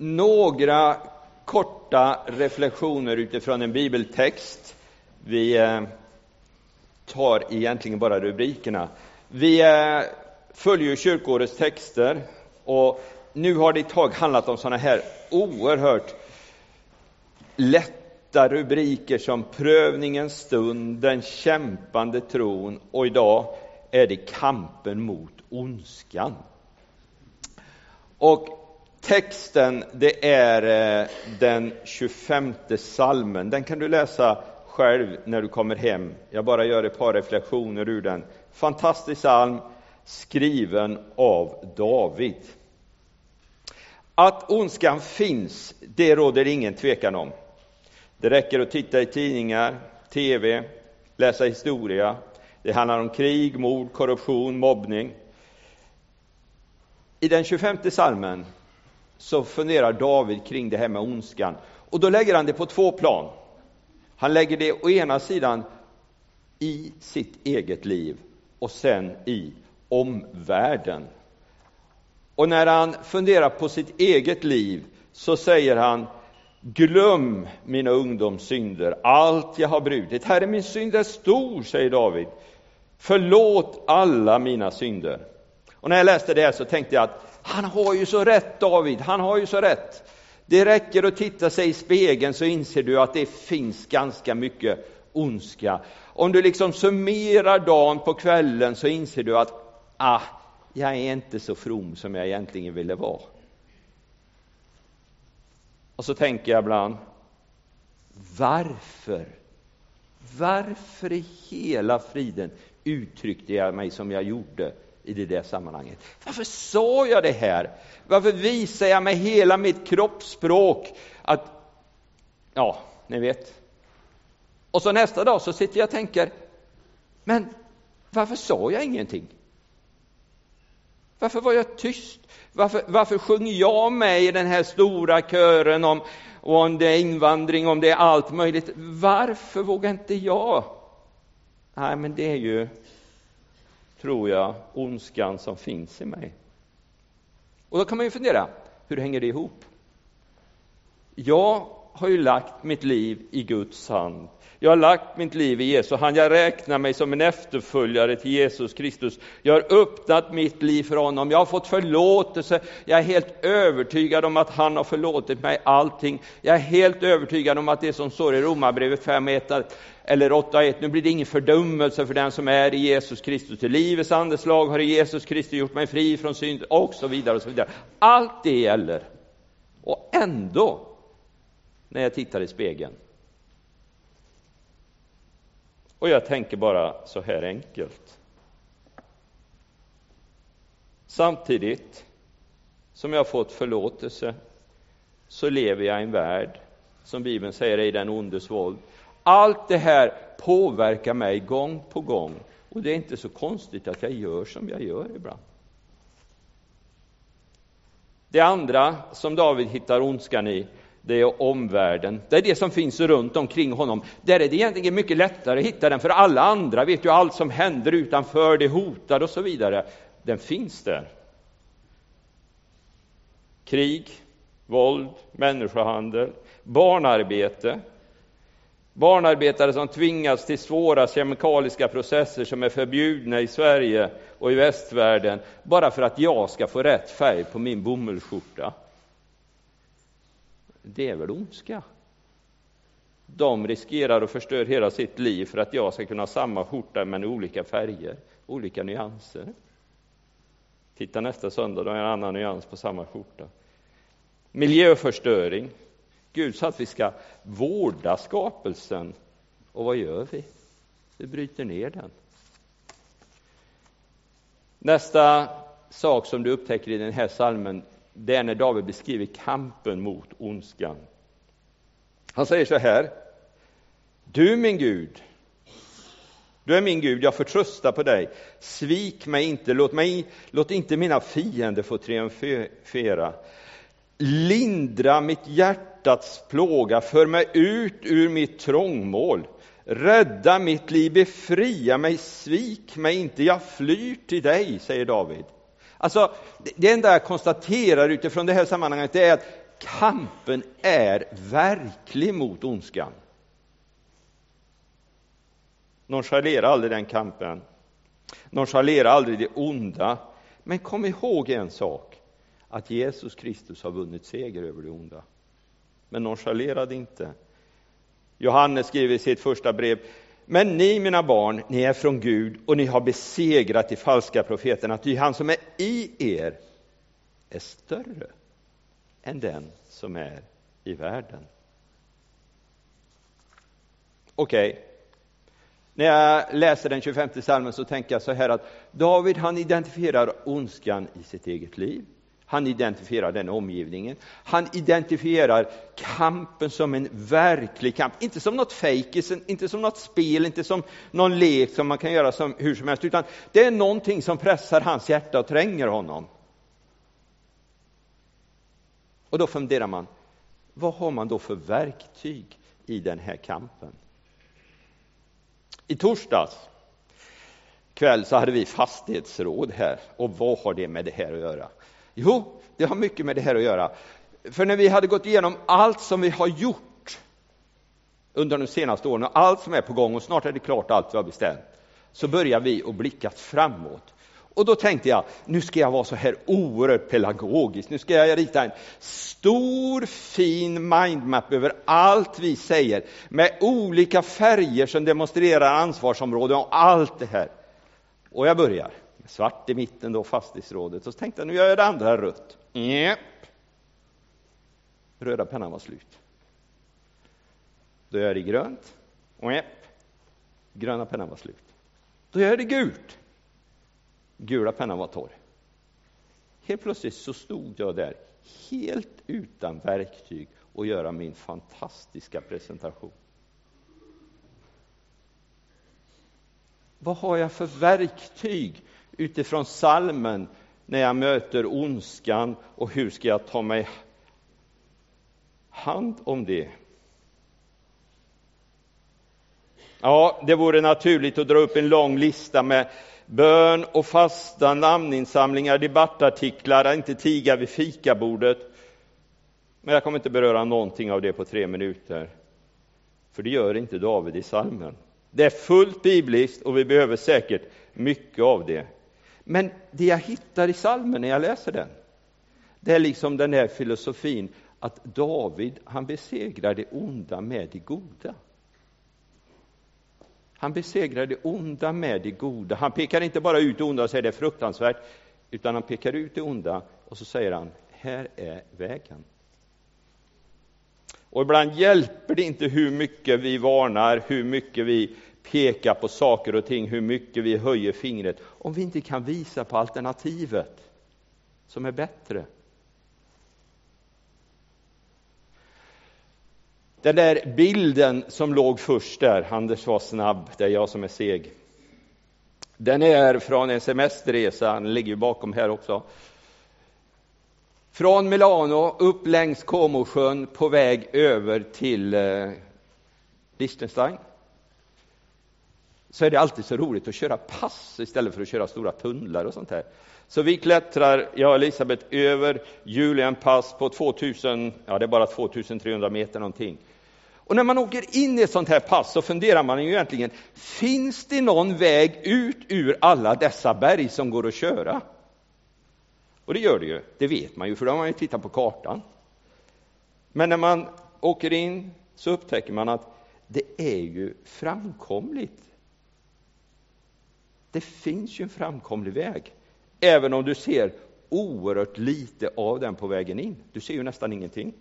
några korta reflektioner utifrån en bibeltext. Vi eh, tar egentligen bara rubrikerna. Vi eh, följer kyrkårets texter och nu har det ett tag handlat om sådana här oerhört lätta rubriker som prövningens stund, den kämpande tron och idag är det kampen mot ondskan. Och texten, det är eh, den 25 salmen. Den kan du läsa själv när du kommer hem. Jag bara gör ett par reflektioner ur den. Fantastisk psalm, skriven av David. Att ondskan finns, det råder ingen tvekan om. Det räcker att titta i tidningar, tv, läsa historia. Det handlar om krig, mord, korruption, mobbning. I den 25 salmen så funderar David kring det här med ondskan. Och då lägger han det på två plan. Han lägger det å ena sidan i sitt eget liv och sen i omvärlden. Och när han funderar på sitt eget liv så säger han Glöm mina ungdomssynder, allt jag har brutit. Herre, min synd är stor, säger David. Förlåt alla mina synder. Och när jag läste det här så tänkte jag att han har ju så rätt, David, han har ju så rätt. Det räcker att titta sig i spegeln så inser du att det finns ganska mycket ondska. Om du liksom summerar dagen på kvällen så inser du att ah, jag är inte så from som jag egentligen ville vara. Och så tänker jag ibland, varför? Varför i hela friden uttryckte jag mig som jag gjorde i det där sammanhanget? Varför sa jag det här? Varför visar jag med hela mitt kroppsspråk att, ja, ni vet. Och så nästa dag så sitter jag och tänker, men varför sa jag ingenting? Varför var jag tyst? Varför, varför sjunger jag med i den här stora kören om, om det är invandring, om det är allt möjligt? Varför vågar inte jag? Nej, men det är ju, tror jag, ondskan som finns i mig. Och då kan man ju fundera, hur hänger det ihop? Jag har ju lagt mitt liv i Guds hand. Jag har lagt mitt liv i Jesu hand. Jag räknar mig som en efterföljare till Jesus Kristus. Jag har öppnat mitt liv för honom. Jag har fått förlåtelse. Jag är helt övertygad om att han har förlåtit mig allting. Jag är helt övertygad om att det som står i Romarbrevet 5.1 eller 8.1, nu blir det ingen fördömelse för den som är i Jesus Kristus. Till livets andeslag har Jesus Kristus gjort mig fri från synd och så vidare. och så vidare. Allt det gäller. Och ändå, när jag tittar i spegeln, och jag tänker bara så här enkelt. Samtidigt som jag har fått förlåtelse så lever jag i en värld som Bibeln säger är i den ondes våld. Allt det här påverkar mig gång på gång och det är inte så konstigt att jag gör som jag gör ibland. Det andra som David hittar ondskan i, det är omvärlden. Det är det som finns runt omkring honom. Där är det egentligen mycket lättare att hitta den, för alla andra vet ju allt som händer utanför, det hotar och så vidare. Den finns där. Krig, våld, människohandel, barnarbete, Barnarbetare som tvingas till svåra kemikaliska processer som är förbjudna i Sverige och i västvärlden bara för att jag ska få rätt färg på min bomullsskjorta det är väl ondska? De riskerar att förstöra hela sitt liv för att jag ska kunna ha samma skjorta men i olika färger, olika nyanser. Titta nästa söndag, då är en annan nyans på samma skjorta. Miljöförstöring. Gud sa att vi ska vårda skapelsen. Och vad gör vi? Vi bryter ner den. Nästa sak som du upptäcker i den här salmen det är när David beskriver kampen mot ondskan. Han säger så här. Du min Gud, du är min Gud, jag förtröstar på dig. Svik mig inte, låt, mig, låt inte mina fiender få triumfera. Lindra mitt hjärtats plåga, för mig ut ur mitt trångmål. Rädda mitt liv, befria mig, svik mig inte, jag flyr till dig, säger David. Alltså, det enda jag konstaterar utifrån det här sammanhanget är att kampen är verklig mot ondskan. Nonchalera aldrig den kampen. Nonchalera aldrig det onda. Men kom ihåg en sak, att Jesus Kristus har vunnit seger över det onda. Men nonchalera det inte. Johannes skriver i sitt första brev, men ni mina barn, ni är från Gud och ni har besegrat de falska profeterna, ty han som är i er är större än den som är i världen. Okej, okay. när jag läser den 25 salmen så tänker jag så här att David han identifierar ondskan i sitt eget liv. Han identifierar den omgivningen. Han identifierar kampen som en verklig kamp, inte som något fejkis, inte som något spel, inte som någon lek som man kan göra som, hur som helst, utan det är någonting som pressar hans hjärta och tränger honom. Och då funderar man, vad har man då för verktyg i den här kampen? I torsdags kväll så hade vi fastighetsråd här. Och vad har det med det här att göra? Jo, det har mycket med det här att göra. För när vi hade gått igenom allt som vi har gjort under de senaste åren och allt som är på gång och snart är det klart allt vi har bestämt, så börjar vi att blicka framåt. Och då tänkte jag, nu ska jag vara så här oerhört pedagogisk. Nu ska jag rita en stor fin mindmap över allt vi säger med olika färger som demonstrerar ansvarsområden och allt det här. Och jag börjar svart i mitten då, fastighetsrådet. Så tänkte jag, nu gör jag det andra rött. Yep. Röda pennan var slut. Då gör jag det grönt. Yep. Gröna pennan var slut. Då gör jag det gult. Gula pennan var torr. Helt plötsligt så stod jag där, helt utan verktyg, och göra min fantastiska presentation. Vad har jag för verktyg utifrån salmen när jag möter ondskan och hur ska jag ta mig hand om det? Ja, det vore naturligt att dra upp en lång lista med bön och fasta, namninsamlingar, debattartiklar, inte tiga vid fikabordet. Men jag kommer inte beröra någonting av det på tre minuter. För det gör inte David i salmen. Det är fullt bibliskt och vi behöver säkert mycket av det. Men det jag hittar i salmen när jag läser den, det är liksom den här filosofin att David, han besegrar det onda med det goda. Han besegrar det onda med det goda. Han pekar inte bara ut det onda och säger det är fruktansvärt, utan han pekar ut det onda och så säger han, här är vägen. Och ibland hjälper det inte hur mycket vi varnar, hur mycket vi peka på saker och ting, hur mycket vi höjer fingret, om vi inte kan visa på alternativet som är bättre. Den där bilden som låg först där, Anders var snabb, det är jag som är seg. Den är från en semesterresa, den ligger bakom här också. Från Milano upp längs Comosjön på väg över till eh, Liechtenstein så är det alltid så roligt att köra pass istället för att köra stora tunnlar och sånt här. Så vi klättrar, jag och Elisabeth, över Julian pass på 2000, ja det är bara 2300 meter någonting. Och när man åker in i ett sånt här pass så funderar man ju egentligen, finns det någon väg ut ur alla dessa berg som går att köra? Och det gör det ju, det vet man ju, för då har man ju tittat på kartan. Men när man åker in så upptäcker man att det är ju framkomligt det finns ju en framkomlig väg, även om du ser oerhört lite av den på vägen in. Du ser ju nästan ingenting.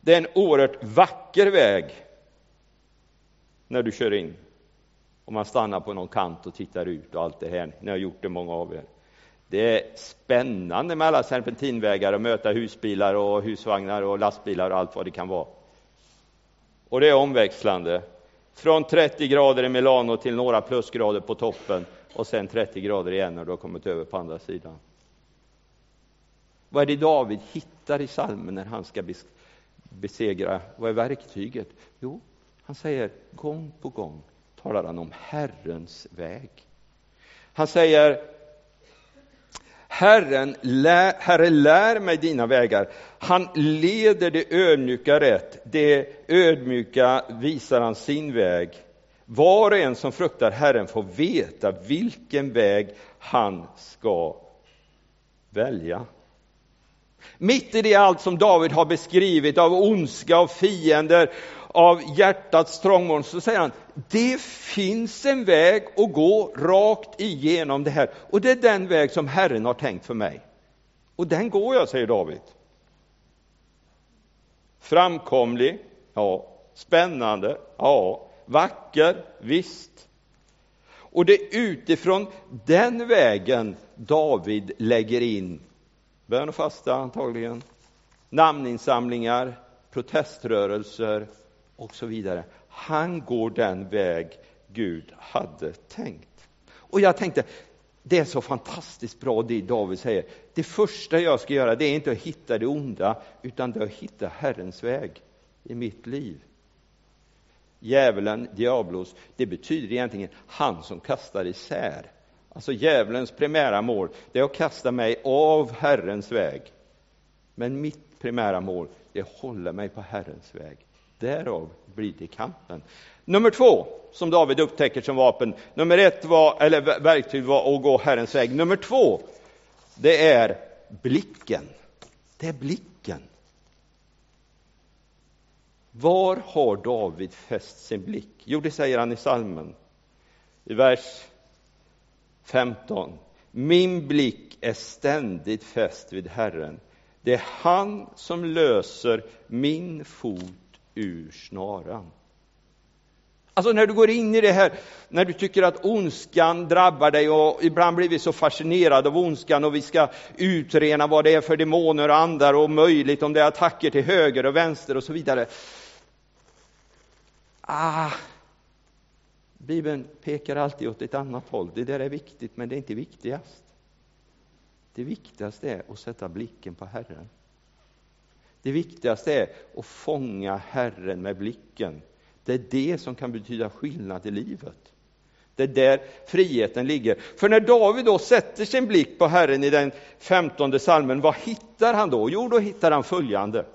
Det är en oerhört vacker väg när du kör in. Om man stannar på någon kant och tittar ut och allt det här. Ni har gjort det, många av er. Det är spännande med alla serpentinvägar och möta husbilar och husvagnar och lastbilar och allt vad det kan vara. Och det är omväxlande. Från 30 grader i Milano till några plusgrader på toppen och sen 30 grader igen när du har kommit över på andra sidan. Vad är det David hittar i salmen när han ska besegra? Vad är verktyget? Jo, han säger gång på gång talar han om Herrens väg. Han säger Herren, lär, Herre, lär mig dina vägar. Han leder det ödmjuka rätt, det ödmjuka visar han sin väg. Var och en som fruktar Herren får veta vilken väg han ska välja. Mitt i det allt som David har beskrivit av ondska och fiender, av hjärtats trångmål, så säger han, det finns en väg att gå rakt igenom det här. Och det är den väg som Herren har tänkt för mig. Och den går jag, säger David. Framkomlig, ja. Spännande, ja. Vacker, visst. Och det är utifrån den vägen David lägger in bön och fasta antagligen, namninsamlingar, proteströrelser och så vidare. Han går den väg Gud hade tänkt. Och jag tänkte, det är så fantastiskt bra det David säger. Det första jag ska göra det är inte att hitta det onda, utan det är att hitta Herrens väg i mitt liv. Djävulen, diablos, det betyder egentligen han som kastar isär. Alltså djävulens primära mål, det är att kasta mig av Herrens väg. Men mitt primära mål, det är att hålla mig på Herrens väg. Därav blir det kampen. Nummer två, som David upptäcker som vapen. Nummer ett var, eller verktyg var att gå Herrens väg. Nummer två, det är blicken. Det är blicken. Var har David fäst sin blick? Jo, det säger han i salmen. I vers 15. Min blick är ständigt fäst vid Herren. Det är han som löser min fot ur snaran. Alltså när du går in i det här, när du tycker att ondskan drabbar dig och ibland blir vi så fascinerade av ondskan och vi ska utrena vad det är för demoner och andar och möjligt om det är attacker till höger och vänster och så vidare. Ah, Bibeln pekar alltid åt ett annat håll. Det där är viktigt, men det är inte viktigast. Det viktigaste är att sätta blicken på Herren. Det viktigaste är att fånga Herren med blicken. Det är det som kan betyda skillnad i livet. Det är där friheten ligger. För när David då sätter sin blick på Herren i den femtonde salmen, vad hittar han då? Jo, då hittar han följande.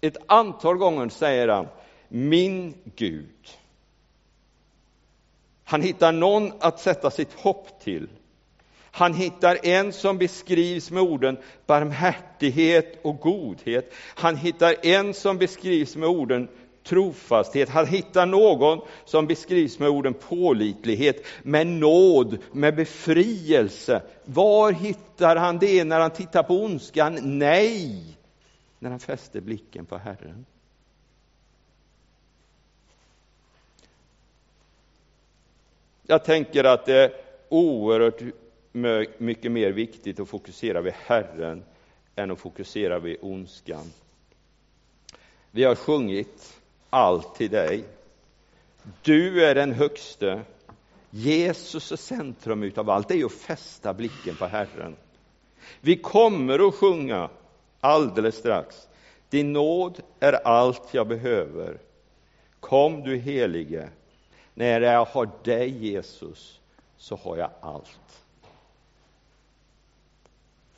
Ett antal gånger säger han min Gud. Han hittar någon att sätta sitt hopp till. Han hittar en som beskrivs med orden barmhärtighet och godhet. Han hittar en som beskrivs med orden trofasthet. Han hittar någon som beskrivs med orden pålitlighet, med nåd, med befrielse. Var hittar han det när han tittar på ondskan? Nej, när han fäster blicken på Herren. Jag tänker att det är oerhört mycket mer viktigt att fokusera vid Herren än att fokusera vid ondskan. Vi har sjungit Allt till dig. Du är den högste. Jesus är centrum utav allt. Det är att fästa blicken på Herren. Vi kommer att sjunga alldeles strax. Din nåd är allt jag behöver. Kom du helige. När jag har dig Jesus så har jag allt.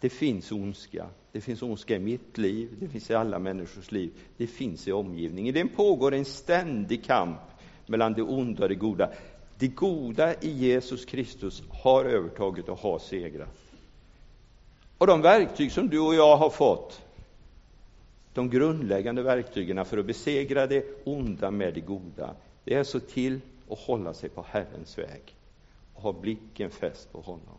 Det finns ondska. Det finns ondska i mitt liv, det finns i alla människors liv, det finns i omgivningen. Det pågår en ständig kamp mellan det onda och det goda. Det goda i Jesus Kristus har övertaget och har segrat. Och de verktyg som du och jag har fått, de grundläggande verktygen för att besegra det onda med det goda, det är så till att hålla sig på Herrens väg och ha blicken fäst på honom.